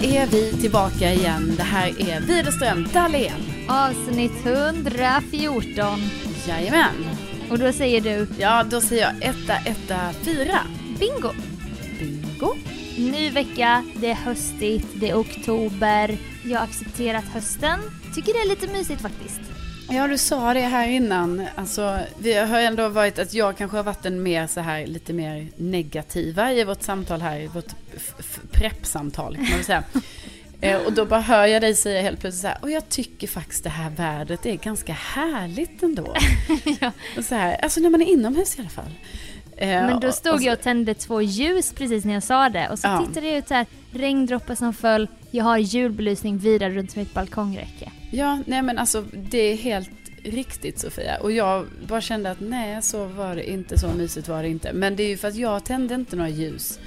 Är vi tillbaka igen. Det här är Widerström Dahlén. Avsnitt 114. Jajamän. Och då säger du Ja, då säger jag etta, etta, fyra. bingo. Bingo. Ny vecka, det är höstigt, det är oktober. Jag har accepterat hösten. Tycker det är lite mysigt faktiskt. Ja, du sa det här innan. Alltså, vi har ändå varit att jag kanske har varit den mer så här lite mer negativa i vårt samtal här, i vårt preppsamtal kan man väl säga. Eh, och då bara hör jag dig säga helt plötsligt så här, och jag tycker faktiskt det här vädret är ganska härligt ändå. Ja. och så här, alltså när man är inomhus i alla fall. Eh, Men då stod och så- jag och tände två ljus precis när jag sa det. Och så Ja. tittade jag ut så här, regndroppar som föll. Jag har julbelysning vidare runt mitt balkongräcke. Ja, nej men alltså det är helt riktigt Sofia. Och jag bara kände att nej, så var det inte, så mysigt var det inte. Men det är ju för att jag tände inte några ljus.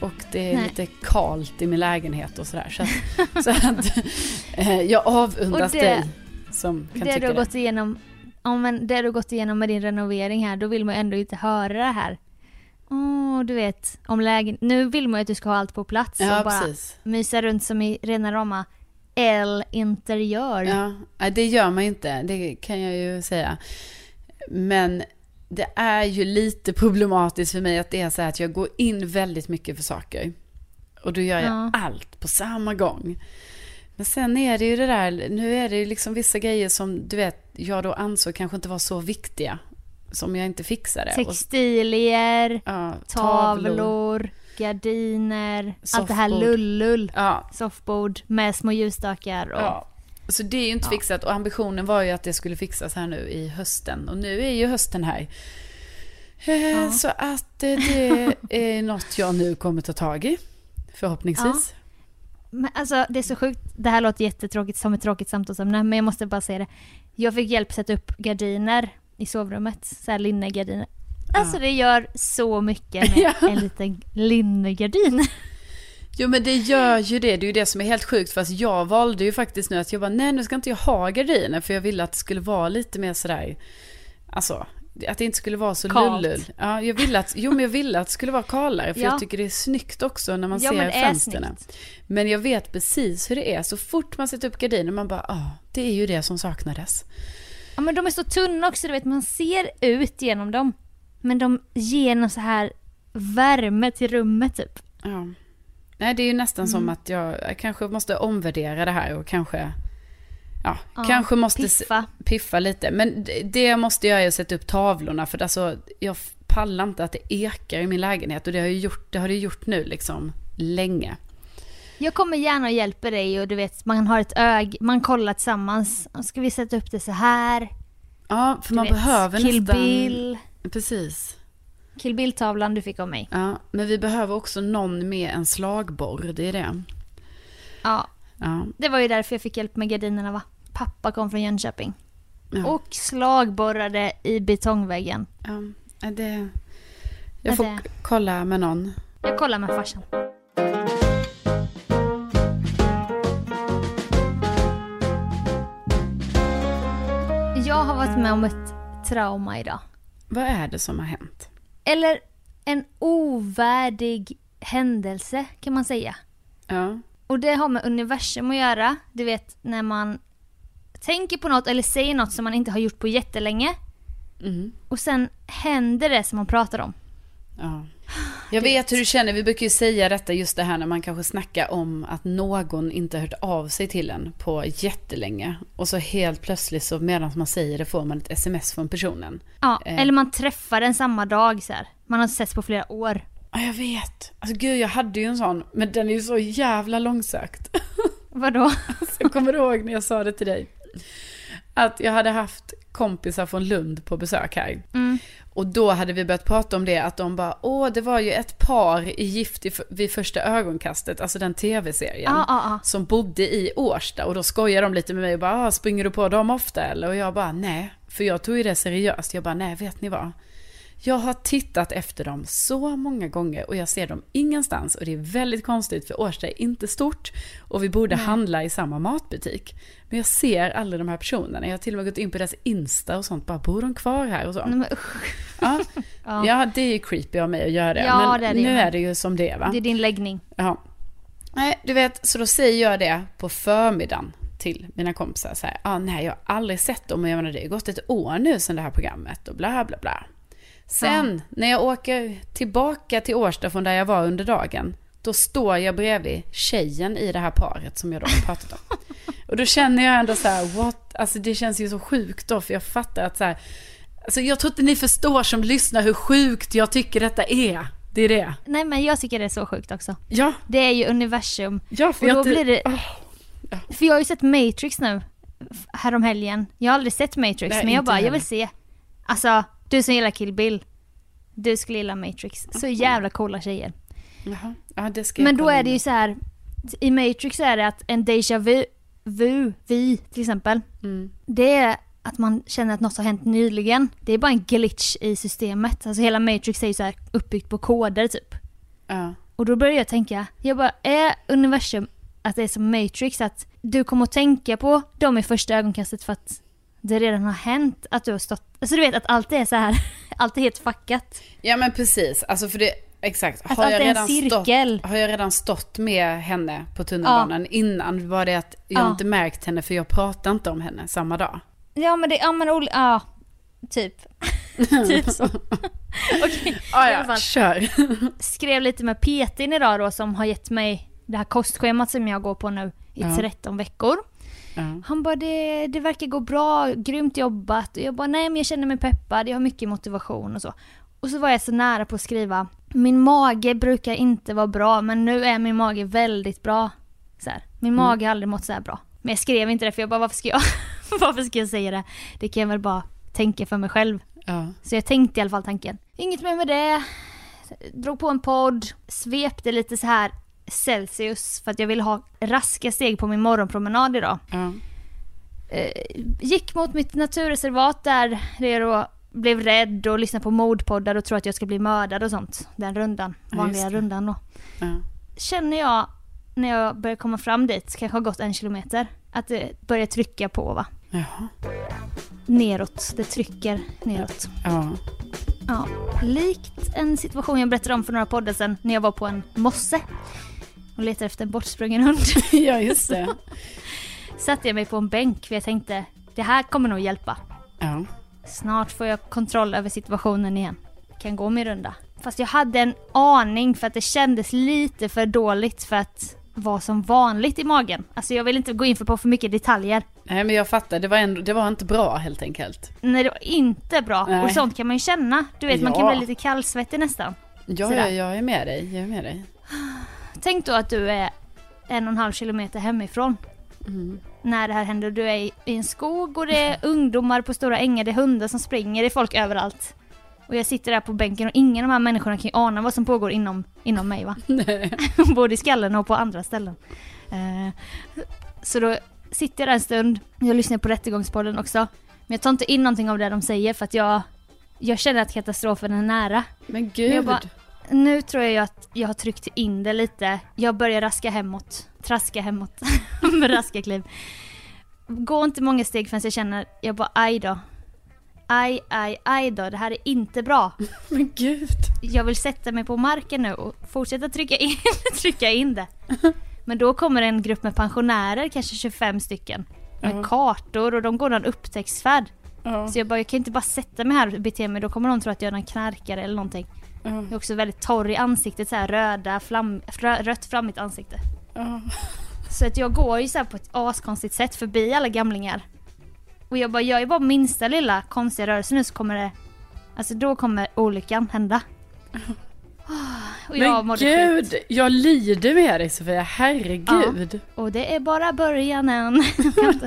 Och det är Nej. lite kalt i min lägenhet och sådär. Så att, så att eh, jag avundas det- dig som kan Det du tycka har det. gått igenom, ja, men det du har gått igenom med din renovering här, då vill man ju ändå inte höra det här. Åh, du vet, om lägen... Nu vill man ju att du ska ha allt på plats Ja, och bara precis. mysa runt som i rena rama L-interiör. Ja, nej, det gör man ju inte, det kan jag ju säga. Men det är ju lite problematiskt för mig att det är så här att jag går in väldigt mycket för saker. Och då gör jag Ja. allt på samma gång. Men sen är det ju det där, nu är det ju liksom vissa grejer som du vet, jag då ansåg kanske inte var så viktiga. Som jag inte fixade. Textilier, ja, tavlor, gardiner, allt det här Soffbord. lullull. Ja, Soffbord med små ljusstakar och... Ja. Så det är ju inte Ja. fixat och ambitionen var ju att det skulle fixas här nu i hösten. Och nu är ju hösten här. Eh, Så att eh, det är något jag nu kommer ta tag i. Förhoppningsvis. Men alltså det är så sjukt, det här låter jättetråkigt som ett tråkigt samtalsämne men jag måste bara säga det. Jag fick hjälp att sätta upp gardiner i sovrummet, så här linnegardiner. Alltså det gör så mycket med Ja. en liten linnegardin. Jo men det gör ju det, det är ju det som är helt sjukt. Fast jag valde ju faktiskt nu att jag bara, nej nu ska inte jag ha gardiner. För jag ville att det skulle vara lite mer sådär, alltså att det inte skulle vara så Kalt. lullull. Ja, jag ville att, jo men jag ville att det skulle vara kalare. För Ja. jag tycker det är snyggt också när man Ja, ser fönstren. Men jag vet precis hur det är. Så fort man sätter upp gardiner, man bara, ah, det är ju det som saknades. Ja men de är så tunna också, du vet man ser ut genom dem. Men de ger någon så här värme till rummet typ. Ja. Nej, det är ju nästan som Mm. att jag, jag kanske måste omvärdera det här och kanske, ja, Ja, kanske måste Piffa. piffa lite. Men det- det jag måste är att sätta upp tavlorna för alltså, jag pallar inte att det ekar i min lägenhet och det har, ju gjort, det har det gjort nu liksom länge. Jag kommer gärna och hjälper dig och du vet man har ett ög, man kollar tillsammans. Ska vi sätta upp det så här? Ja, för Du man vet, behöver Kill nästan... Bill. Precis. Kill Bill-tavlan du fick av mig. Ja, men vi behöver också någon med en slagborr, det är det. Ja, Ja, det var ju därför jag fick hjälp med gardinerna va? pappa kom från Jönköping. Ja. Och slagborrade i betongväggen. Ja, det... Ja, Jag får det- kolla med någon. Jag kollar med farsan. Jag har varit med om ett trauma idag. Vad är det som har hänt? Eller en ovärdig händelse kan man säga. Ja. Och det har med universum att göra. Du vet när man tänker på något eller säger något som man inte har gjort på jättelänge. Mm. Och sen händer det som man pratar om. Ja. Jag vet hur du känner, vi brukar ju säga detta just det här när man kanske snackar om att någon inte hört av sig till en på jättelänge. Och så helt plötsligt så medan man säger det får man ett sms från personen. Ja, Eh. eller man träffar den samma dag så här. Man har setts på flera år. Ja, jag vet. Alltså gud, jag hade ju en sån, men den är ju så jävla långsökt. Vadå? Så jag kommer ihåg när jag sa det till dig. Att jag hade haft kompisar från Lund på besök här. Mm. Och då hade vi börjat prata om det, att de bara, åh, det var ju ett par i Gift i- vid första ögonkastet, alltså den tv-serien. Ja, ja, ja. Som bodde i Årsta och då skojar de lite med mig och bara, ah, springer du på dem ofta eller? Och jag bara, nej. För jag tog ju det seriöst. Jag bara, nej, vet ni vad? Jag har tittat efter dem så många gånger och jag ser dem ingenstans. Och det är väldigt konstigt för Årsta är inte stort och vi borde handla i samma matbutik. Men jag ser aldrig de här personerna. Jag har till och med gått in på deras Insta och sånt. Bara, bor de kvar här och så? Usch. Ja, Ja. ja det är ju creepy av mig att göra det. Ja, men det är det nu är det ju som det är va? Det är din läggning. Ja. Nej, du vet, så då säger jag det på förmiddagen till mina kompisar så här, ah, nej jag har aldrig sett dem och jag menar det har gått ett år nu sedan det här programmet och bla bla bla. Sen när jag åker tillbaka till Årsta från där jag var under dagen, då står jag bredvid tjejen i det här paret som jag då har pratat om. Och då känner jag ändå så här, what? Alltså det känns ju så sjukt då, för jag fattar att så här, alltså jag tror inte ni förstår som lyssnar hur sjukt jag tycker detta är. Det är det. Nej men jag tycker det är så sjukt också. Ja, Det är ju universum. ja för Och då jag blir det... Åh. För jag har ju sett Matrix nu. Härom helgen. Jag har aldrig sett Matrix Nej, men jag bara, jag heller. vill se. Alltså, du som gillar Kill Bill. Du skulle gilla Matrix. Så jävla coola tjejer. Jaha, ja det ska Men då är det ju så här. I Matrix är det att en déjà vu, vu vi till exempel. Mm. Det är att man känner att något har hänt nyligen. Det är bara en glitch i systemet. Alltså hela Matrix är ju så här uppbyggt på koder typ. Ja. Och då börjar jag tänka, jag bara, är universum att det är som Matrix? Att du kommer att tänka på dem i första ögonkastet för att det redan har hänt att du har stått... Alltså du vet att allt är så här, allt är helt fuckat. ja men precis, alltså för det, exakt. Att Har allt jag, är en redan cirkel. stått, har jag redan stått med henne på tunnelbanan innan? Var det att jag Ja. inte märkt henne för jag pratade inte om henne samma dag? Ja men det, ja men ja. Typ. typ så. Okej, Ah, fall. kör. skrev lite med Petin idag då som har gett mig det här kostschemat som jag går på nu i Ja. 13 veckor. Ja. Han bara det, det verkar gå bra, grymt jobbat. Och jag bara nej men jag känner mig peppad, jag har mycket motivation och så. Och så var jag så nära på att skriva min mage brukar inte vara bra men nu är min mage väldigt bra. Så här. Min mage har aldrig mått så bra. Men jag skrev inte det för jag bara varför ska jag, varför ska jag säga det? Det kan jag väl bara tänka för mig själv. Ja. Så jag tänkte i alla fall tanken. Inget mer med det. Drog på en podd, svepte lite så här Celsius för att jag ville ha raska steg på min morgonpromenad idag. Ja. Eh, gick mot mitt naturreservat där jag då blev rädd och lyssnade på mordpoddar och tror att jag ska bli mördad och sånt. Den rundan, Ja, vanliga det. rundan då. Ja. Känner jag när jag börjar komma fram dit, kanske har gått en kilometer, att det börjar trycka på va. Jaha. Neråt, det trycker neråt. Ja. Ja, likt en situation jag berättade om för några poddar sedan när jag var på en mosse och letade efter en bortsprungen hund. ja, just det. Satte jag mig på en bänk för jag tänkte det här kommer nog hjälpa. Ja. Snart får jag kontroll över situationen igen. Kan gå min runda. Fast jag hade en aning för att det kändes lite för dåligt för att vara som vanligt i magen. Alltså jag vill inte gå in för på för mycket detaljer. Nej men jag fattar, det var, ändå, det var inte bra helt enkelt. Nej det var inte bra. Nej. Och sånt kan man ju känna. Du vet man kan Ja. bli lite kallsvettig nästan. Ja, ja, jag är med dig, jag är med dig. Tänk då att du är en och en halv kilometer hemifrån. Mm. När det här händer. Du är i, i en skog och det är ungdomar på stora ängar, det är hundar som springer, det är folk överallt. Och jag sitter där på bänken och ingen av de här människorna kan ju ana vad som pågår inom, inom mig va. Både i skallen och på andra ställen. Eh, så då sitter jag där en stund, jag lyssnar på Rättegångspodden också. Men jag tar inte in någonting av det de säger för att jag, jag känner att katastrofen är nära. Men Men gud. jag bara, nu tror jag ju att jag har tryckt in det lite. Jag börjar raska hemåt. Traska hemåt. Med raska kliv. Gå inte många steg förrän jag känner, jag bara aj då. Aj, aj, aj då. Det här är inte bra. Men gud. Jag vill sätta mig på marken nu och fortsätta trycka in, trycka in det. Men då kommer en grupp med pensionärer, kanske 25 stycken. Med Ja. kartor och de går någon upptäcktsfärd. Ja, Så jag bara, jag kan inte bara sätta mig här och bete mig, då kommer de tro att jag är en knarkare eller någonting. Ja, Jag är också väldigt torr i ansiktet, så här röda, flam, rö, rött flammigt ansikte. ja. Så att jag går ju så här på ett askonstigt sätt förbi alla gamlingar. Och jag bara, jag är bara minsta lilla konstiga rörelse nu så kommer det, alltså då kommer olyckan hända. Och jag Men gud, skit. jag lider med dig Sofia, herregud. Och det är bara början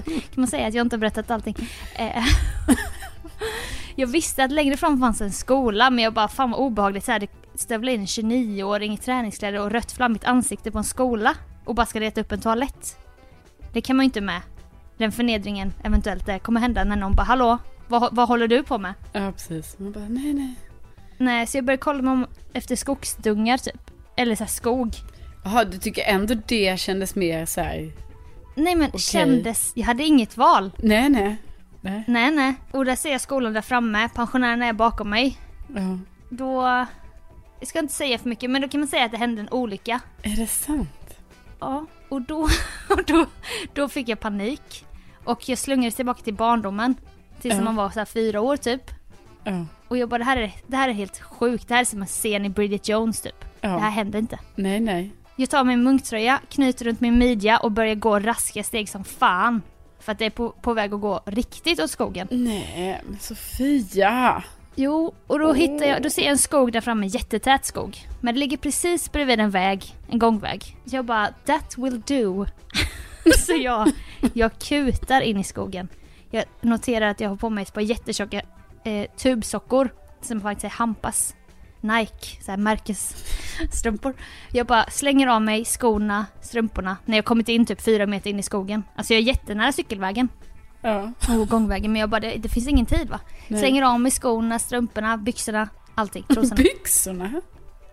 kan man säga att jag inte har berättat allting. Jag visste att längre fram fanns en skola men jag bara fan vad obehagligt så här, det stövlar in en 29-åring i träningskläder och rött flammigt ansikte på en skola och bara ska leta upp en toalett. Det kan man ju inte med. Den förnedringen eventuellt det kommer hända när någon bara hallå, vad, vad håller du på med? Ja, precis. Man bara, nej, nej. Nej, så jag började kolla mig om efter skogsdungar typ. Eller så här skog. Jaha, du tycker ändå det kändes mer så här. Nej men Okej. kändes, jag hade inget val. nej, nej. Nej. Nej nej. Och där ser jag skolan där framme, pensionärerna är bakom mig. Ja. Då, jag ska inte säga för mycket men då kan man säga att det hände en olycka. Är det sant? Ja. Och då, och då, då fick jag panik. Och jag slungades tillbaka till barndomen. Tills Ja. man var så här fyra år typ. Ja. Och jag bara det här, är, det här är helt sjukt. Det här är som en scen i Bridget Jones typ. Det här Ja. händer inte. Nej, nej. Jag tar min munktröja, knyter runt min midja och börjar gå raska steg som fan. För att det är på, på väg att gå riktigt åt skogen. Nej, men Sofia. Jo, och då hittar jag, då ser jag en skog där framme, jättetät skog. Men det ligger precis bredvid en väg, en gångväg. Så jag bara, that will do. så jag, jag kutar in i skogen. Jag noterar att jag har på mig ett par jättetjocka eh, tubsockor som faktiskt är Hampas. Nike, så här märkesstrumpor. Jag bara slänger av mig skorna, strumporna, när jag kommit in typ fyra meter in i skogen. Alltså jag är jättenära cykelvägen Ja. och gångvägen men jag bara, det, det finns ingen tid va? Nej. Slänger av mig skorna, strumporna, byxorna, allting, trosorna. Byxorna.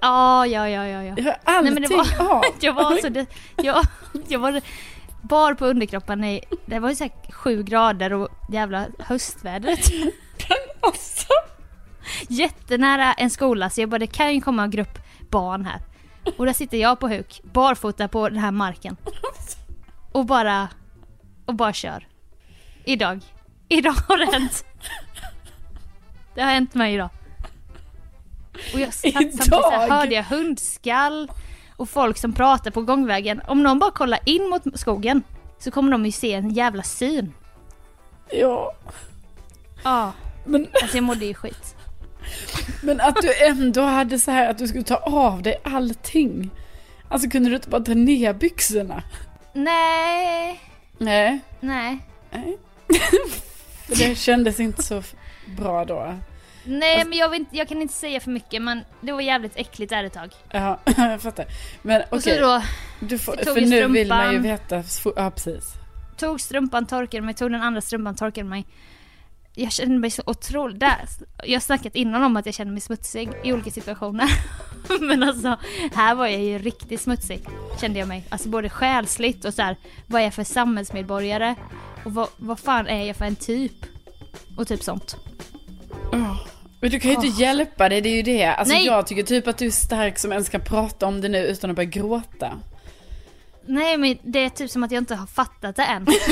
Ja, ja, ja, ja, ja. Jag har allting men det var- av. Jag var så det, jag, jag var bar på underkroppen i, det var ju säkert sju grader och jävla höstvädret. Alltså. Jättenära en skola så jag bara, det kan ju komma en grupp barn här. Och där sitter jag på huk, barfota på den här marken. Och bara, och bara kör. Idag. Idag har det hänt. Det har hänt mig idag. Och jag satt samtidigt så här, hörde jag hundskall och folk som pratar på gångvägen. Om någon bara kollar in mot skogen så kommer de ju se en jävla syn. Ja. Ja, Men, alltså jag mådde ju skit. Men att du ändå hade så här att du skulle ta av dig allting. Alltså kunde du inte bara ta ner byxorna? Nej, Nej. nej. Det kändes inte så bra då. Nej men jag, vill inte, jag kan inte säga för mycket men det var jävligt äckligt där ett tag. Ja, jag fattar. Men okej, då du får, för nu vill man ju strumpan. veta. Ja, precis. tog strumpan, torkade mig, tog den andra strumpan, torkade mig. Jag kände mig så otroligt... Där, jag har snackat innan om att jag känner mig smutsig i olika situationer. Men alltså, här var jag ju riktigt smutsig. Kände jag mig. Alltså både själsligt och så här, vad är jag för samhällsmedborgare? Och vad, vad fan är jag för en typ? Och typ sånt. Ja. Men du kan ju inte hjälpa dig, det är ju det. Alltså Nej. jag tycker typ att du är stark som ens kan prata om det nu utan att börja gråta. Nej men det är typ som att jag inte har fattat det än.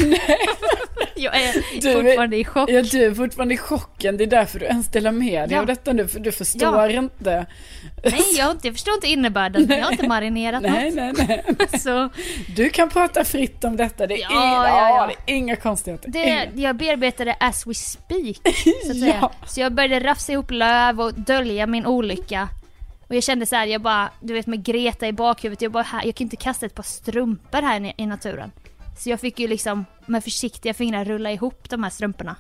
jag är Du fortfarande i chock. Ja, du är fortfarande i chocken, det är därför du ens delar med dig Ja. av detta nu, för du förstår Ja. inte. Nej jag, inte, jag förstår inte innebörden. Jag har inte marinerat Nej, något. nej, nej. Så Du kan prata fritt om detta, det är, Ja, inga, ja, ja. det är inga konstigheter. Det, Inga. jag bearbetar det as we speak, så att Ja. säga. Så jag började rafsa ihop löv och dölja min olycka. Och jag kände så här, jag bara, du vet med Greta i bakhuvudet, jag bara, här, jag kan inte kasta ett par strumpor här i, naturen. Så jag fick ju liksom med försiktiga fingrar rulla ihop de här strumporna.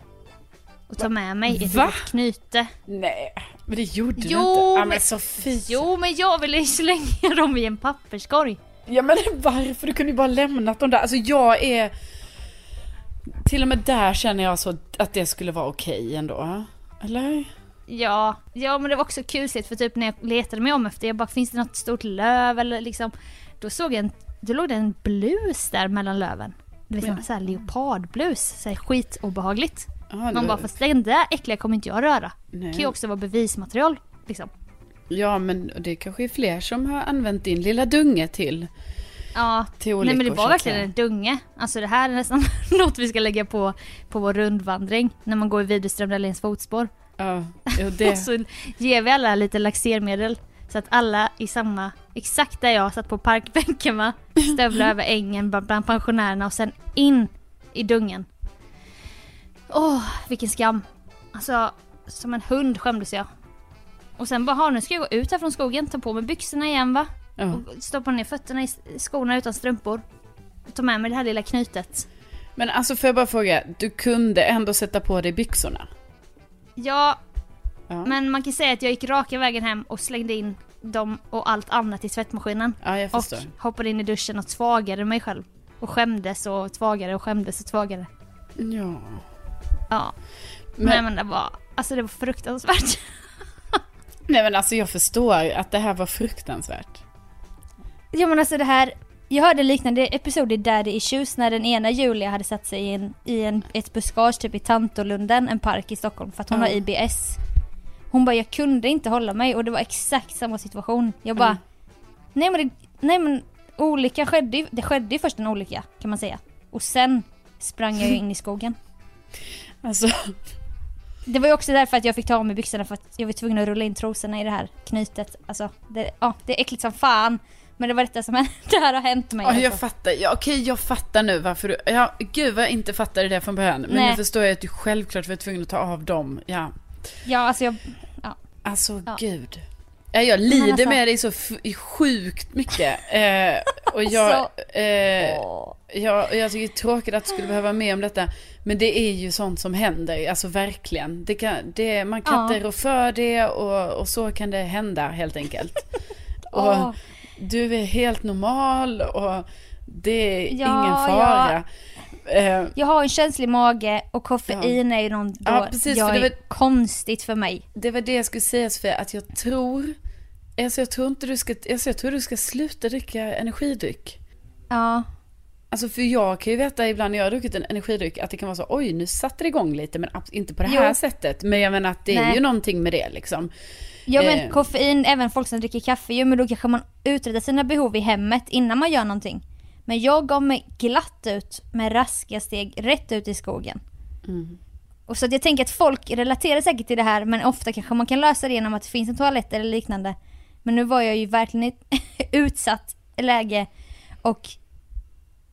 Och ta med mig ett Va? knyte. Nej, men det gjorde du Jo, inte. Ja, men Sofie. Jo men jag ville ju slänga dem i en papperskorg. Ja men varför? Du kunde ju bara lämnat dem där. Alltså jag är... till och med där känner jag så att det skulle vara okej ändå. Eller? Ja, ja men det var också kusligt för typ när jag letade mig om efter, jag bara finns det något stort löv eller liksom. Då såg jag en, då låg det en blus där mellan löven. Liksom Ja. såhär leopardblus, såhär skitobehagligt. Ja, det Man var- bara fast den där äckliga kommer inte jag röra. Det Nej. kan ju också vara bevismaterial liksom. Ja, men det kanske är fler som har använt din lilla dunge till. Ja, Till nej men det så var verkligen en dunge. Alltså det här är nästan något vi ska lägga på på vår rundvandring när man går i Widerström Dahléns fotspår. Ja, jo, det. Och så ger vi alla lite laxermedel så att alla i samma, exakt där jag satt på parkbänken va, stövlar över ängen bland pensionärerna och sen in i dungen. Åh, vilken skam. Alltså, som en hund skämdes jag. Och sen bara, "Ha, nu ska jag gå ut här från skogen, ta på mig byxorna igen va. Ja. Och stoppa ner fötterna i skorna utan strumpor. Ta med mig det här lilla knytet. Men alltså får jag bara fråga, du kunde ändå sätta på dig byxorna? Ja, Ja, men man kan säga att jag gick raka vägen hem och slängde in dem och allt annat i tvättmaskinen. ja jag Och förstår. hoppade in i duschen och tvagade mig själv. Och skämdes och tvagade och skämdes och tvagade. Ja. Ja. Men, Nej men det var, alltså det var fruktansvärt. nej men alltså jag förstår att det här var fruktansvärt. ja men alltså det här, jag hörde en liknande episod i Daddy Issues när den ena Julia hade satt sig i, en, i en, ett buskage typ i Tantolunden, en park i Stockholm för att hon Ja. har IBS. Hon bara, jag kunde inte hålla mig och det var exakt samma situation. Jag bara, Mm. nej men, det, nej men olyckan skedde ju, det skedde ju först en olycka kan man säga. Och sen sprang jag ju in i skogen. Alltså, Det var ju också därför att jag fick ta av mig byxorna för att jag var tvungen att rulla in trosorna i det här knytet. Alltså, det, ja, det är äckligt som fan. Men det var detta som hände. Det här har hänt mig. ja, jag alltså. fattar. Ja, okej, jag fattar nu varför du... Ja, gud vad jag inte fattade det från början. Men Nej. nu förstår jag att du självklart var tvungen att ta av dem. Ja. Ja, alltså jag... Alltså Ja. gud. Ja, jag lider alltså- med dig så sjukt mycket. Eh, och jag, Alltså- eh, jag, jag tycker det är tråkigt att du skulle behöva vara med om detta. Men det är ju sånt som händer, alltså verkligen. Det kan, det, man kan Ja. inte rå för det och, och så kan det hända helt enkelt. och. Du är helt normal och det är Ja, ingen fara. Eh, Jag har en känslig mage och koffein är ju något då Ja, precis, jag för det är var- konstigt för mig. Det var det jag skulle säga Sofia, att jag tror, alltså jag tror inte du ska, alltså jag tror du ska sluta dricka energidryck. Ja. Alltså för jag kan ju veta ibland när jag har druckit en energidryck att det kan vara så, oj nu satte det igång lite men inte på det här Jo. sättet. Men jag menar att det är Nej. ju någonting med det liksom. Ja men Eh. koffein, även folk som dricker kaffe ju, men då kanske man utreder sina behov i hemmet innan man gör någonting. Men jag gav mig glatt ut med raska steg rätt ut i skogen. Mm. Och så att jag tänker att folk relaterar säkert till det här men ofta kanske man kan lösa det genom att det finns en toalett eller liknande. Men nu var jag ju verkligen i ett utsatt läge och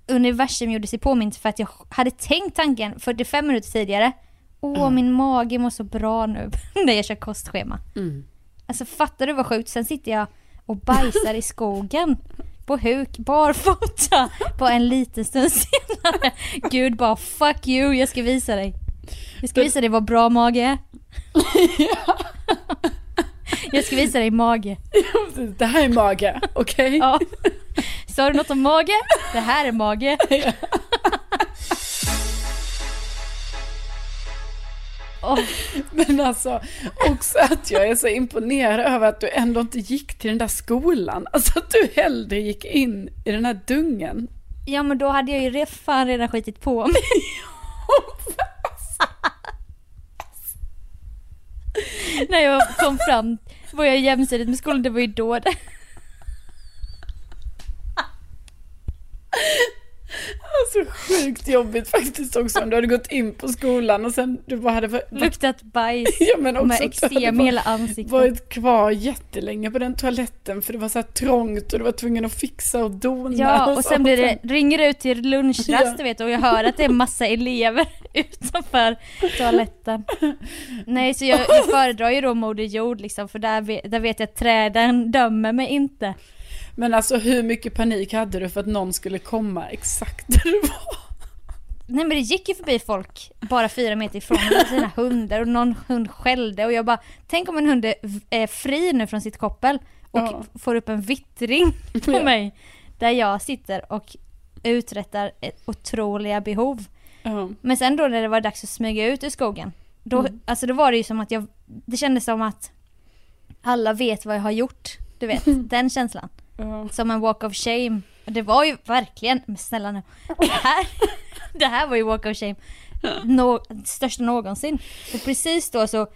universum gjorde sig påmint för att jag hade tänkt tanken 45 minuter tidigare. Åh, min mage mår så bra nu när jag kör kostschema. Mm. Alltså fattar du vad sjukt? Sen sitter jag och bajsar i skogen. På huk, barfota. Bara en liten stund senare. Gud bara fuck you, jag ska visa dig. Jag ska visa dig vad bra mage är. Jag ska visa dig mage. Det här är mage, okej? Ja. Sa du något om mage? Det här är mage. Oh. Men alltså, också att jag är så imponerad över att du ändå inte gick till den där skolan. Alltså att du hellre gick in i den här dungen. ja men då hade jag ju re- fan redan skitit på mig. När jag kom fram var jag jämsides med skolan, det var ju då det. Alltså sjukt jobbigt faktiskt också om du hade gått in på skolan och sen du bara hade varit, Luktat bajs ja, men också med eksem i hela ansiktet. varit kvar jättelänge på den toaletten för det var så här trångt och du var tvungen att fixa och dona. Ja, och så. sen blir det, ringer det ut till lunchrast Ja. du vet och jag hör att det är massa elever utanför toaletten. Nej, så jag, jag föredrar ju då Moder Jord liksom för där, där vet jag att träden dömer mig inte. Men alltså hur mycket panik hade du för att någon skulle komma exakt där du var? Nej men det gick ju förbi folk bara fyra meter ifrån med sina hundar och någon hund skällde och jag bara Tänk om en hund är fri nu från sitt koppel och Ja. får upp en vittring på Ja. mig där jag sitter och uträttar otroliga behov. Ja. Men sen då när det var dags att smyga ut ur skogen, då, Mm. alltså då var det ju som att jag, det kändes som att alla vet vad jag har gjort. Du vet, den känslan. Ja. Som en walk of shame. Och det var ju verkligen, men snälla nu. Det här, det här var ju walk of shame. Nå, största någonsin. Och precis då så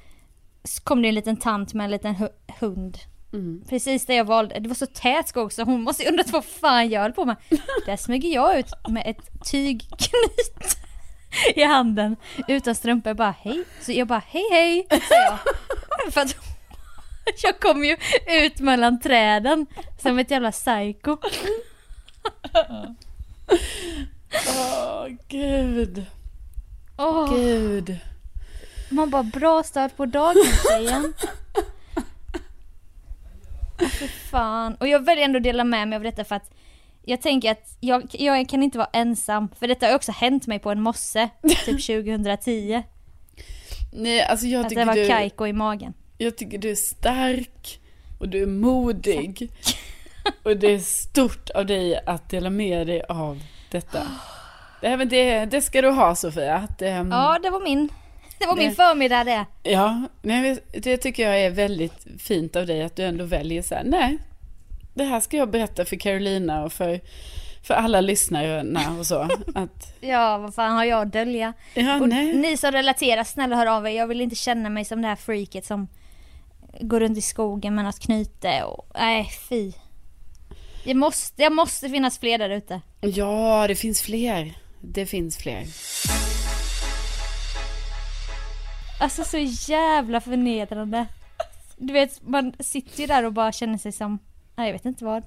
kom det en liten tant med en liten hu- hund. Mm. Precis där jag valde. Det var så tät skog så hon måste ju undrat vad fan jag höll på med. Där smyger jag ut med ett tygknyt i handen utan strumpor bara hej. Så jag bara hej hej säger jag. För att jag kom ju ut mellan träden som ett jävla psycho. Åh, gud. Åh, Gud. man bara bra start på dagen tjejen. Fy fan. Och jag väljer ändå att dela med mig av detta för att jag tänker att jag, jag kan inte vara ensam. För detta har också hänt mig på en mosse, typ 2010. Nej, alltså jag Att det tycker, var du, kajko i magen. Jag tycker du är stark och du är modig. Och det är stort av dig att dela med dig av detta. Det, men det, det ska du ha Sofia. Att, ehm, Ja, det var min, det var min Det- förmiddag det. Ja, nej, det tycker jag är väldigt fint av dig att du ändå väljer så här, nej, det här ska jag berätta för Carolina och för, för alla lyssnarna och så. Att, Ja, vad fan har jag att dölja? ja, Och nej. ni som relaterar, snälla hör av er. Jag vill inte känna mig som det här freaket som går runt i skogen med något knyte och nej fy. Det måste, det måste finnas fler där ute. Ja, det finns fler. Det finns fler. Alltså så jävla förnedrande. Du vet, man sitter ju där och bara känner sig som, nej jag vet inte vad.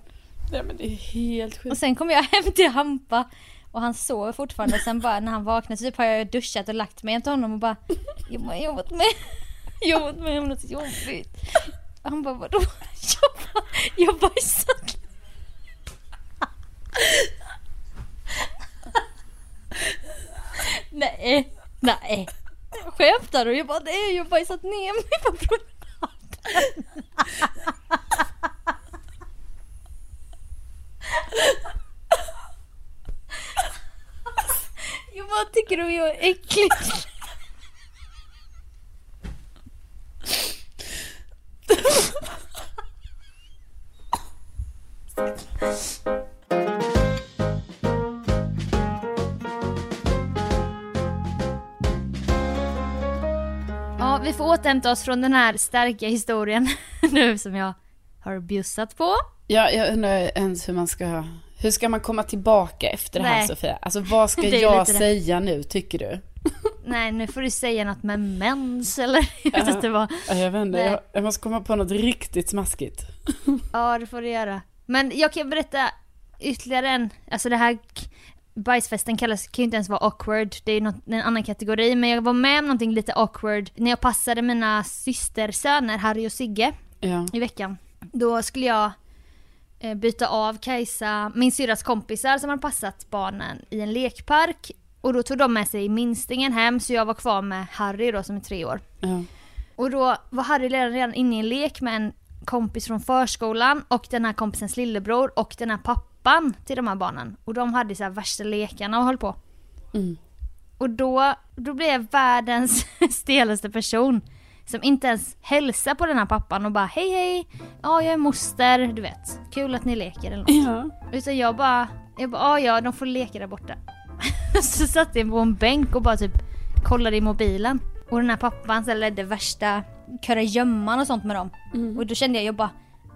Nej, men det är helt Och sjukt. sen kommer jag hem till Hampa och han sover fortfarande. Sen bara när han vaknar så typ har jag duschat och lagt mig till honom och bara Jag har jobbat med, jobbat med något jobbigt. Han bara vadå? Jag bara, jag bajsat. Nej, nej. Skämtar du? Jag bara nej, jag har bajsat ner mig på promenaden. Jag bara tycker du jag är äcklig. Ja, vi får återhämta oss från den här starka historien nu som jag har bjussat på. Ja, jag undrar ens hur man ska, hur ska man komma tillbaka efter det här Nej. Sofia? Alltså vad ska jag lite det. säga nu, tycker du? Nej, nu får du säga något med mens eller jag vet inte vad. Ja, Jag vet inte, jag, jag måste komma på något riktigt smaskigt. Ja, det får du göra. Men jag kan berätta ytterligare en, alltså det här bajsfesten kallas, kan ju inte ens vara awkward, det är något, en annan kategori, men jag var med om någonting lite awkward när jag passade mina systersöner Harry och Sigge Ja. i veckan. Då skulle jag eh, byta av Kajsa, min syrras kompisar som hade passat barnen i en lekpark och då tog de med sig minstingen hem så jag var kvar med Harry då som är tre år. Ja. Och då var Harry redan, redan inne i en lek med en kompis från förskolan och den här kompisens lillebror och den här pappan till de här barnen. Och de hade så här värsta lekarna och höll på. Mm. Och då, då blev jag världens stelaste person. Som inte ens hälsar på den här pappan och bara hej hej, ja jag är moster, du vet. Kul att ni leker eller något. Ja. Utan jag bara, jag bara ja ja de får leka där borta. så satt jag på en bänk och bara typ kollade i mobilen. Och den här pappan så ledde värsta kurragömman och sånt med dem. Och då kände jag, jag bara,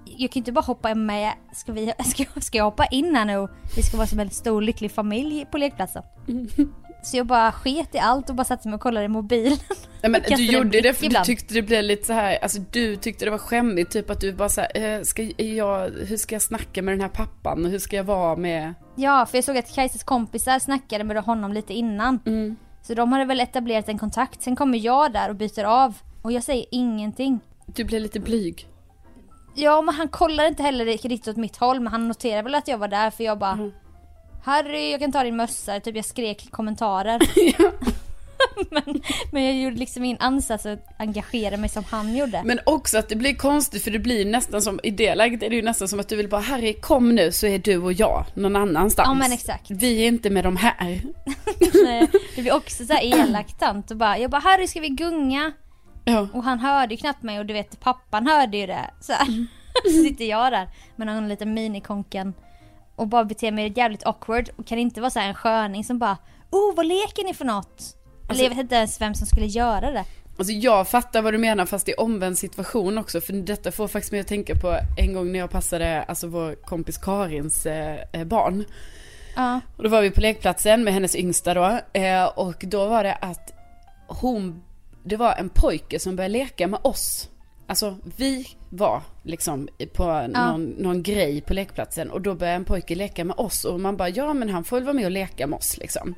jag kan inte bara hoppa med, ska, vi, ska, ska jag hoppa in här nu vi ska vara som en stor lycklig familj på lekplatsen. Så jag bara sket i allt och bara satte mig och kollade i mobilen. Nej, men du gjorde det för ibland. du tyckte det blev lite så här, alltså du tyckte det var skämmigt, typ att du bara så här, eh, ska jag, hur ska jag snacka med den här pappan och hur ska jag vara med, Ja, för jag såg att Kajsas kompisar snackade med honom lite innan. mm. Så de hade väl etablerat en kontakt. Sen kommer jag där och byter av. Och jag säger ingenting. du blev lite blyg. Ja, men han kollar inte heller riktigt åt mitt håll. Men han noterar väl att jag var där för jag bara Mm. Harry, jag kan ta din mössa. Typ jag skrek kommentarer. men, men jag gjorde liksom ingen ansats att engagera mig som han gjorde. Men också att det blir konstigt för det blir nästan som, i det läget är det ju nästan som att du vill bara Harry kom nu så är du och jag någon annanstans. Ja, men exakt. Vi är inte med de här. Nej, det blir också så här elakt tant och bara, jag bara Harry ska vi gunga? Ja. Och han hörde ju knappt mig och du vet pappan hörde ju det. Så, här. så sitter jag där med någon liten minikonken och bara beter mig jävligt awkward och kan inte vara så här en sköning som bara Oh vad leker ni för något? Eller jag vet inte ens vem som skulle göra det. Alltså jag fattar vad du menar fast i omvänd situation också för detta får faktiskt mig att tänka på en gång när jag passade alltså vår kompis Karins eh, eh, barn. Ja. Och då var vi på lekplatsen med hennes yngsta då eh, och då var det att hon, det var en pojke som började leka med oss. Alltså vi var liksom på någon, någon grej på lekplatsen och då började en pojke leka med oss och man bara ja men han får väl vara med och leka med oss liksom.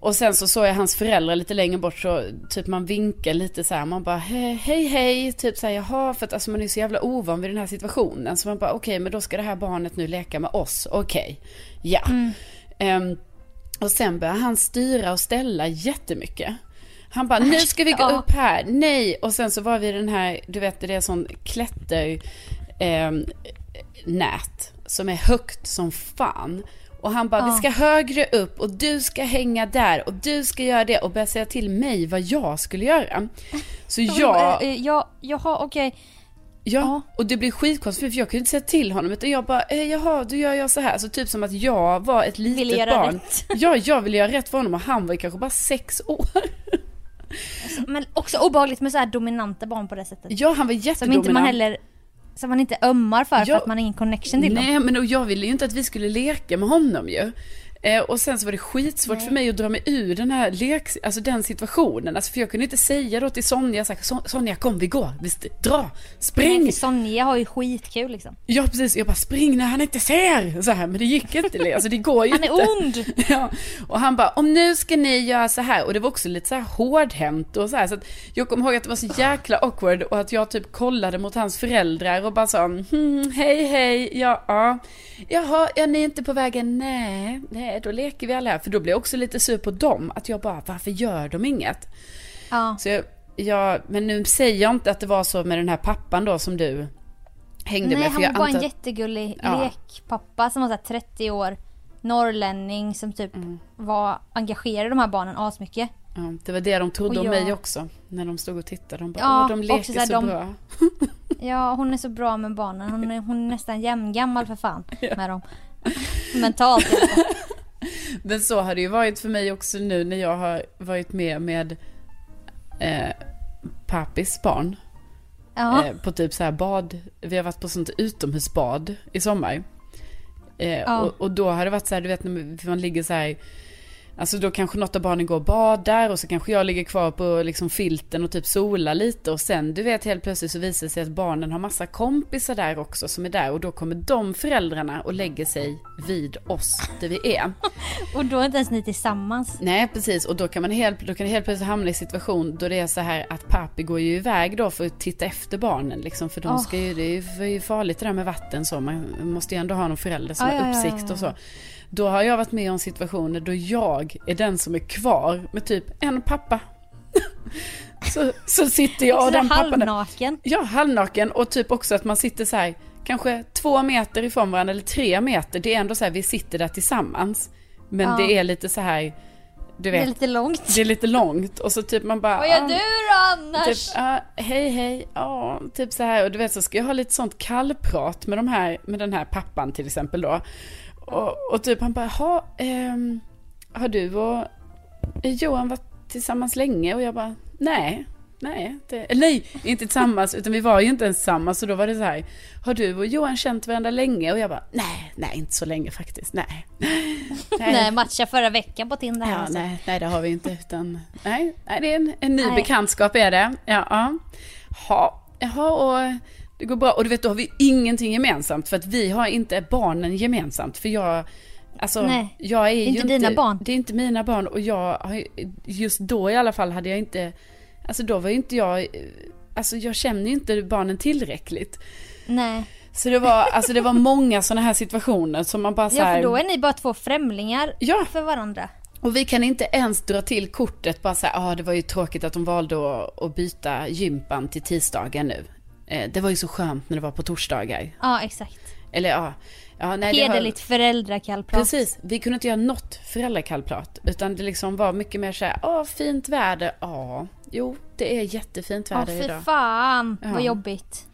Och sen så såg jag hans föräldrar lite längre bort så typ man vinkar lite så här. Man bara hej hej, typ så här jaha för att alltså man är så jävla ovan vid den här situationen. Så man bara okej men då ska det här barnet nu leka med oss. Okej, ja. Ehm, och sen börjar han styra och ställa jättemycket. Han bara, nu ska vi gå Ja. upp här, nej. Och sen så var vi den här, du vet det är sån klätter ehm, nät som är högt som fan. Och han bara, vi ska högre upp och du ska hänga där och du ska göra det och börja säga till mig vad jag skulle göra. Så jag, Eh, eh, Ja, jaha okej. ja, och det blir skitkonstigt för jag kunde inte säga till honom utan jag bara, eh, jaha, då gör jag så här. Så typ som att jag var ett litet Ville göra barn. rätt. Ja, jag ville göra rätt för honom och han var ju kanske bara sex år. Men också obehagligt med så här dominanta barn på det sättet. Ja, han var Som jättedominant. inte man heller, som man inte ömmar för för Ja. att man har ingen connection till dem. Nej men och jag ville ju inte att vi skulle leka med honom ju. Eh, och sen så var det skitsvårt för mig att dra mig ur den här lek, alltså den situationen. Alltså för jag kunde inte säga då till Sonja så här, "Son- Sonja kom vi går, vi dra, Nej, spring. för Sonja har ju skitkul liksom. Ja precis, jag bara spring när han inte ser. Så här, men det gick inte, alltså det går ju Han inte. är ond! Ja, och han bara, om nu ska ni göra så här. Och det var också lite så här hårdhänt och så här. Så att jag kommer ihåg att det var så jäkla awkward och att jag typ kollade mot hans föräldrar och bara sa, hm, hej hej, ja, ja. Jaha, ja ni är inte på vägen, nej, nej, då leker vi alla här. För då blev jag också lite sur på dem, att jag bara, varför gör de inget? Ja. Så jag, jag, men nu säger jag inte att det var så med den här pappan då som du hängde Nej, med. För han var en antar- jättegullig Ja. lekpappa som var så här 30 år. Norrlänning som typ Mm. var engagerad i de här barnen asmycket. Ja, det var det de trodde om mig också. När de stod och tittade. De bara, Ja, åh de leker så, så de- bra. Ja, hon är så bra med barnen. Hon är, hon är nästan jämngammal för fan med dem. Mentalt. Men så har det ju varit för mig också nu när jag har varit med med eh, pappis barn. Ja. Eh, på typ så här bad. Vi har varit på sånt utomhusbad i sommar. Eh, Ja. och, och då har det varit så här, du vet när man ligger så här. Alltså då kanske något av barnen går och badar och så kanske jag ligger kvar på liksom filten och typ solar lite och sen du vet helt plötsligt så visar det sig att barnen har massa kompisar där också som är där och då kommer de föräldrarna och lägger sig vid oss där vi är. Och då är inte ens ni tillsammans. Nej precis och då kan man helt, då kan helt plötsligt hamna i situation då det är så här att pappi går ju iväg då för att titta efter barnen liksom för de ska ju, det är ju- farligt det där med vatten så man måste ju ändå ha någon förälder som har uppsikt och så. Då har jag varit med om situationer då jag är den som är kvar med typ en pappa. så, så sitter jag och den pappan halvnaken. Ja, halvnaken och typ också att man sitter så här, kanske två meter ifrån varandra eller tre meter. Det är ändå så här, vi sitter där tillsammans. Men Ja. det är lite så här, du Det vet, är lite långt. det är lite långt och så typ man bara... Vad gör ah, du då annars? Typ, ah, hej hej, ja, typ så här. Och du vet så ska jag ha lite sånt kallprat med, de här, med den här pappan till exempel då. Och, och typ han bara, ha, ehm, har du och Johan varit tillsammans länge? Och jag bara, nej. Nej, det, nej, inte tillsammans, utan vi var ju inte ens tillsammans. Så då var det så här, har du och Johan känt varandra länge? Och jag bara, nej, nej, inte så länge faktiskt, nej. Nej, matcha förra veckan på Tinder. Ja, alltså. nej, nej, det har vi inte. Utan, nej, nej, det är en, en ny Nej. bekantskap är det. Ja, ja. Ha, jaha, och det går bra. Och du vet, då har vi ingenting gemensamt. För att vi har inte barnen gemensamt. För jag, alltså, Nej, jag är ju inte dina barn. Det är inte mina barn. Och jag, har ju- just då i alla fall hade jag inte, alltså då var ju inte jag, alltså jag känner ju inte barnen tillräckligt. Nej. Så det var, alltså det var många sådana här situationer som man bara så Ja, för då är ni bara två främlingar Ja. för varandra. Och vi kan inte ens dra till kortet bara säga, ja ah, det var ju tråkigt att de valde att, att byta gympan till tisdagar nu. Eh, det var ju så skönt när det var på torsdagar. Ja, exakt. Eller ja, ja nej, Hederligt föräldrakallprat. Precis, vi kunde inte göra något föräldrakallprat. Utan det liksom var mycket mer såhär, åh fint väder, ja, jo det är jättefint väder för idag. fan Ja. vad jobbigt.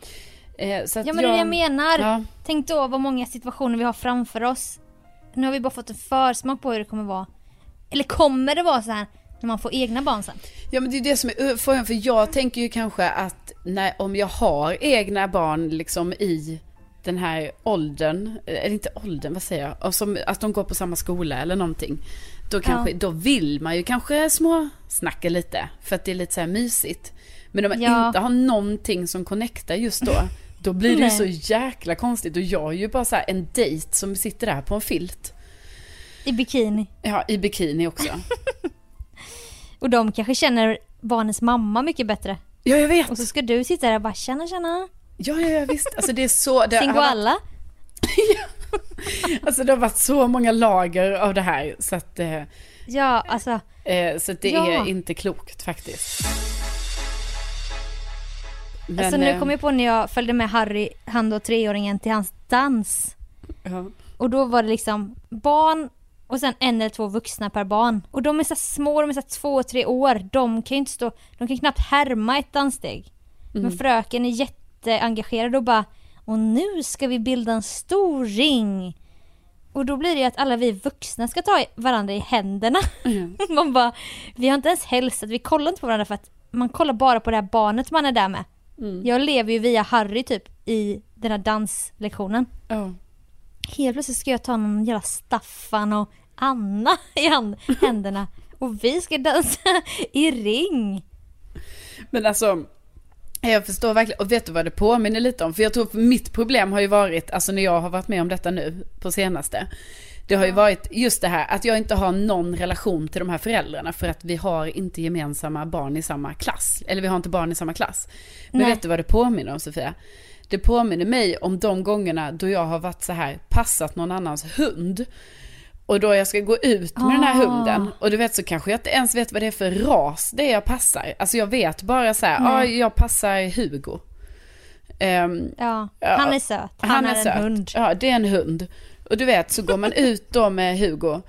Eh, så att Ja men det är det jag menar. Ja. Tänk då vad många situationer vi har framför oss. Nu har vi bara fått en försmak på hur det kommer vara. Eller kommer det vara så här när man får egna barn sen? Ja men det är det som är frågan, för jag tänker ju kanske att när, om jag har egna barn liksom i den här åldern, eller inte åldern, vad säger jag, som, att de går på samma skola eller någonting. Då, kanske, Ja. då vill man ju kanske småsnacka lite, för att det är lite så här mysigt. Men om man Ja. inte har någonting som connectar just då, då blir det ju så jäkla konstigt. Och jag är ju bara så här en dejt som sitter där på en filt. I bikini. Ja, i bikini också. Och de kanske känner barnens mamma mycket bättre. Ja, jag vet. Och så ska du sitta där och bara tjena tjena. Ja, ja, ja visst. Alltså det är så... Det har varit- Singoalla. Alltså det har varit så många lager av det här så att, eh, Ja alltså. eh, så det Ja. är inte klokt faktiskt. Men, alltså nu eh, kom jag på när jag följde med Harry, han då treåringen, till hans dans. ja. Och då var det liksom barn och sen en eller två vuxna per barn. Och de är så små, de är så två, tre år. De kan ju inte stå, de kan knappt härma ett danssteg. Mm. Men fröken är jätteengagerad och bara Och nu ska vi bilda en stor ring. Och då blir det ju att alla vi vuxna ska ta varandra i händerna. Mm. Man bara, vi har inte ens hälsat, vi kollar inte på varandra för att man kollar bara på det här barnet man är där med. Mm. Jag lever ju via Harry typ i den här danslektionen. Ja. Helt plötsligt ska jag ta någon jävla Staffan och Anna i händerna. Och vi ska dansa i ring. Men alltså, jag förstår verkligen, och vet du vad det påminner lite om? För jag tror att mitt problem har ju varit, alltså när jag har varit med om detta nu på senaste. Det har ju varit just det här att jag inte har någon relation till de här föräldrarna för att vi har inte gemensamma barn i samma klass. Eller vi har inte barn i samma klass. Men Nej. vet du vad det påminner om Sofia? Det påminner mig om de gångerna då jag har varit så här, passat någon annans hund. Och då jag ska gå ut med den här Ah. hunden. Och du vet så kanske jag inte ens vet vad det är för ras det är jag passar. Alltså jag vet bara så här, ja Nej. jag passar Hugo. Ehm, Ja, han är söt. Han, är, en hund. Ja, det är en hund. Och du vet, så går man ut då med Hugo.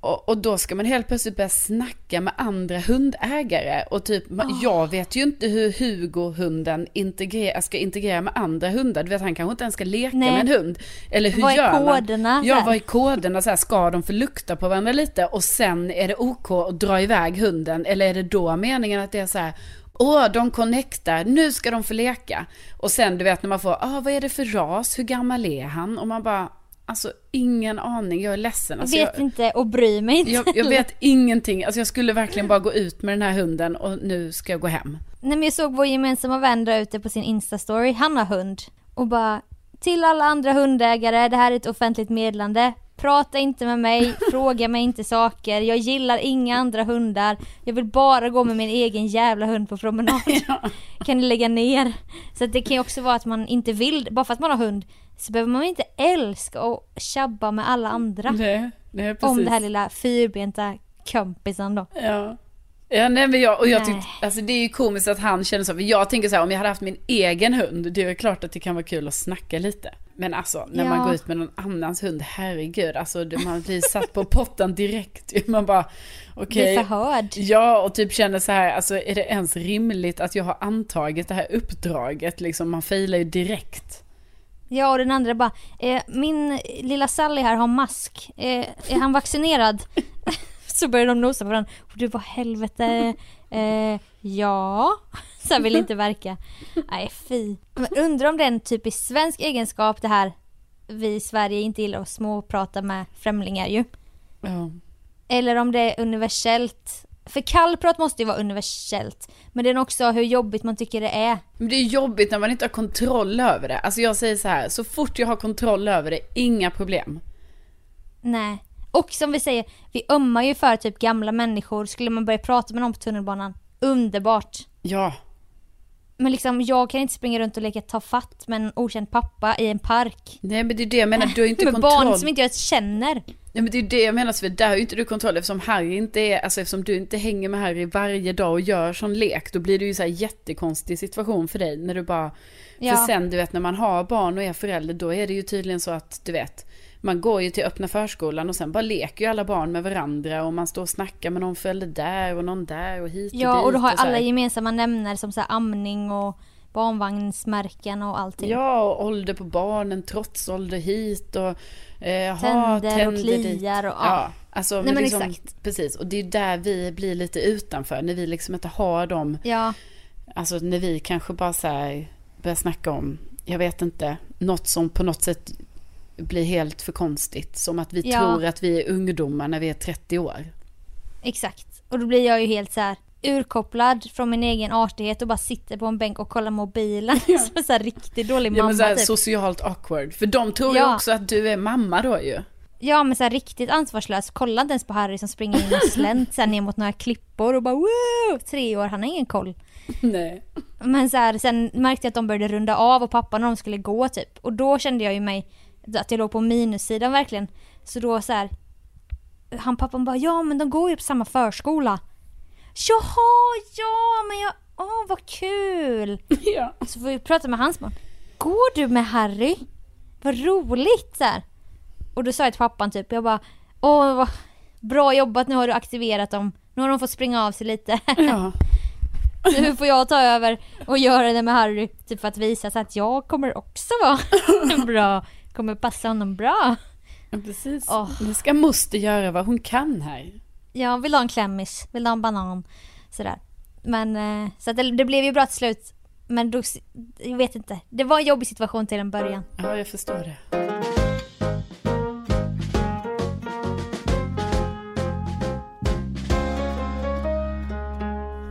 Och, och då ska man helt plötsligt börja snacka med andra hundägare. Och typ, ma- jag vet ju inte hur Hugo-hunden integrera, ska integrera med andra hundar. Du vet, han kanske inte ens ska leka Nej. med en hund. Eller hur Vad är gör man? koderna, så Ja, här? vad är koderna? Så här, ska de få lukta på varandra lite? Och sen är det OK att dra iväg hunden? Eller är det då meningen att det är så här, Åh, de connectar, nu ska de få leka. Och sen du vet när man får, ah, vad är det för ras, hur gammal är han? Och man bara, alltså ingen aning, jag är ledsen. Jag Alltså, vet inte och bryr mig inte. jag, jag vet ingenting, alltså jag skulle verkligen bara gå ut med den här hunden och nu ska jag gå hem. Nej men jag såg vår gemensamma vän dra ute på sin instastory, han har hund. Och bara, till alla andra hundägare, det här är ett offentligt meddelande. Prata inte med mig, fråga mig inte saker, jag gillar inga andra hundar. Jag vill bara gå med min egen jävla hund på promenad. Kan ni lägga ner? Så det kan ju också vara att man inte vill, bara för att man har hund, så behöver man inte älska och tjabba med alla andra. Nej, nej, precis. Om det här lilla fyrbenta kompisen då. Ja. Ja, nej, men jag, och jag tyckte, alltså det är ju komiskt att han känner så, för jag tänker så här, om jag hade haft min egen hund, det är klart att det kan vara kul att snacka lite. Men alltså, när man Ja. går ut med någon annans hund, herregud, alltså man blir satt på pottan direkt. Man bara, okej. Blir förhörd. Ja, och typ känner så här, alltså är det ens rimligt att jag har antagit det här uppdraget? Liksom, man failar ju direkt. Ja och den andra bara, eh, min lilla Sally här har mask, eh, är han vaccinerad? så börjar de nosa på varandra, och du vad helvete, eh, ja, så här vill inte verka. Nej fy. Men undrar om det är en typisk svensk egenskap det här, vi i Sverige inte gillar att småprata med främlingar ju. Ja. Eller om det är universellt. För kallprat måste ju vara universellt. Men det är också hur jobbigt man tycker det är. Men det är jobbigt när man inte har kontroll över det. Alltså jag säger så här, så fort jag har kontroll över det, inga problem. Nej. Och som vi säger, vi ömmar ju för typ gamla människor. Skulle man börja prata med någon på tunnelbanan, underbart. Ja, Men liksom jag kan inte springa runt och leka ta fatt med en okänd pappa i en park. nej men det är det jag menar, du har inte med kontroll. barn som inte jag känner. Ja, men det är det jag menar, för där har ju inte du kontroll eftersom Harry inte är, alltså eftersom du inte hänger med Harry varje dag och gör sån lek, då blir det ju så här jättekonstig situation för dig när du bara, Ja. för sen du vet när man har barn och är förälder, då är det ju tydligen så att du vet, man går ju till öppna förskolan och sen bara leker ju alla barn med varandra och man står och snackar med någon förälder där och någon där och hit och Ja, dit och då har här. alla gemensamma nämnare som så amning och barnvagnsmärken och allting. Ja, och ålder på barnen, trotsålder hit och eh, ha, Tänder och kliar och- ja. ja. Alltså, Nej, men men liksom, exakt. Precis, och det är där vi blir lite utanför, när vi liksom inte har dem, Ja, alltså när vi kanske bara så här börjar snacka om, jag vet inte, något som på något sätt blir helt för konstigt. Som att vi Ja. tror att vi är ungdomar när vi är 30 år. exakt. Och då blir jag ju helt så här urkopplad från min egen artighet och bara sitter på en bänk och kollar mobilen. Som så här riktigt dålig Ja, mamma men så här, typ. socialt awkward. För de tror ju Ja. också att du är mamma då ju. Ja men så här riktigt ansvarslös. Kolla inte ens på Harry som springer in och slänt sen ner mot några klippor och bara woo! Tre år, han har ingen koll. Nej. Men så här, sen märkte jag att de började runda av och pappa när de skulle gå typ. Och då kände jag ju mig att jag låg på minussidan verkligen. Så då så här. Han pappan bara ja men de går ju på samma förskola. Jaha ja men jag, åh vad kul. Ja. Så får vi prata med hans barn. Går du med Harry? Vad roligt så här. Och då sa jag till pappan typ, jag bara åh vad bra jobbat nu har du aktiverat dem. Nu har de fått springa av sig lite. ja. Nu får jag ta över och göra det med Harry. Typ för att visa så att jag kommer också vara bra. Kommer passa honom bra. Ja, Precis. Åh. Nu ska moster göra vad hon kan här. Jag vill ha en klämmis, vill ha en banan. Sådär. Men eh, så att det, det blev ju bra till slut. Men då, jag vet inte. Det var en jobbig situation till en början. Ja, jag förstår det.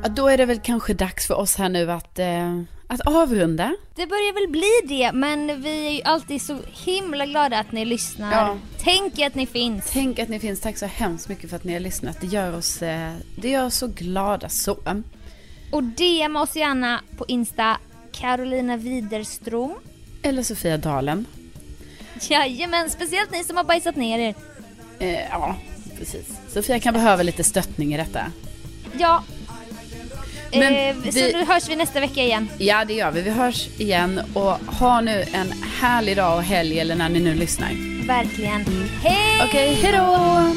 Ja, då är det väl kanske dags för oss här nu att, eh, att avrunda. Det börjar väl bli det, men vi är ju alltid så himla glada att ni lyssnar. Ja. Tänk att ni finns. Tänk att ni finns. Tack så hemskt mycket för att ni har lyssnat. Det gör oss, eh, det gör oss så glada. Så. Och DM oss gärna på Insta, Carolina Widerström. Eller Sofia Dalen. Jajamän, speciellt ni som har bajsat ner er. Eh, ja, precis. Sofia kan behöva lite stöttning i detta. Ja. Eh, vi- Så nu hörs vi nästa vecka igen. Ja, det gör vi. Vi hörs igen och ha nu en härlig dag och helg eller när ni nu lyssnar. Verkligen. Hej! Okej, hej då!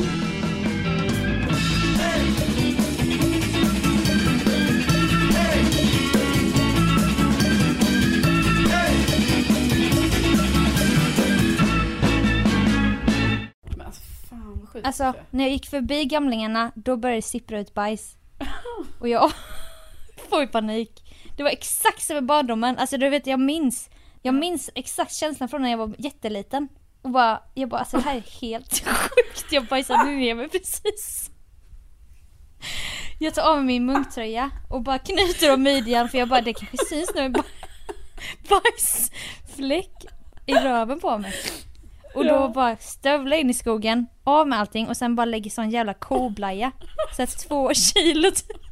Men alltså. Alltså, när jag gick förbi gamlingarna, då började det sippra ut bajs. Och jag får ju panik. Det var exakt som i barndomen. Alltså du vet, jag minns. Jag minns exakt känslan från när jag var jätteliten. Och bara, jag bara, alltså det här är helt sjukt. Jag bajsade ner mig precis. Jag tar av mig min munktröja och bara knyter om midjan för jag bara, det kanske syns nu bajsfläck i röven på mig. Och då bara stövla in i skogen, av med allting och sen bara lägga sån jävla koblaja. Så att två kilo typ.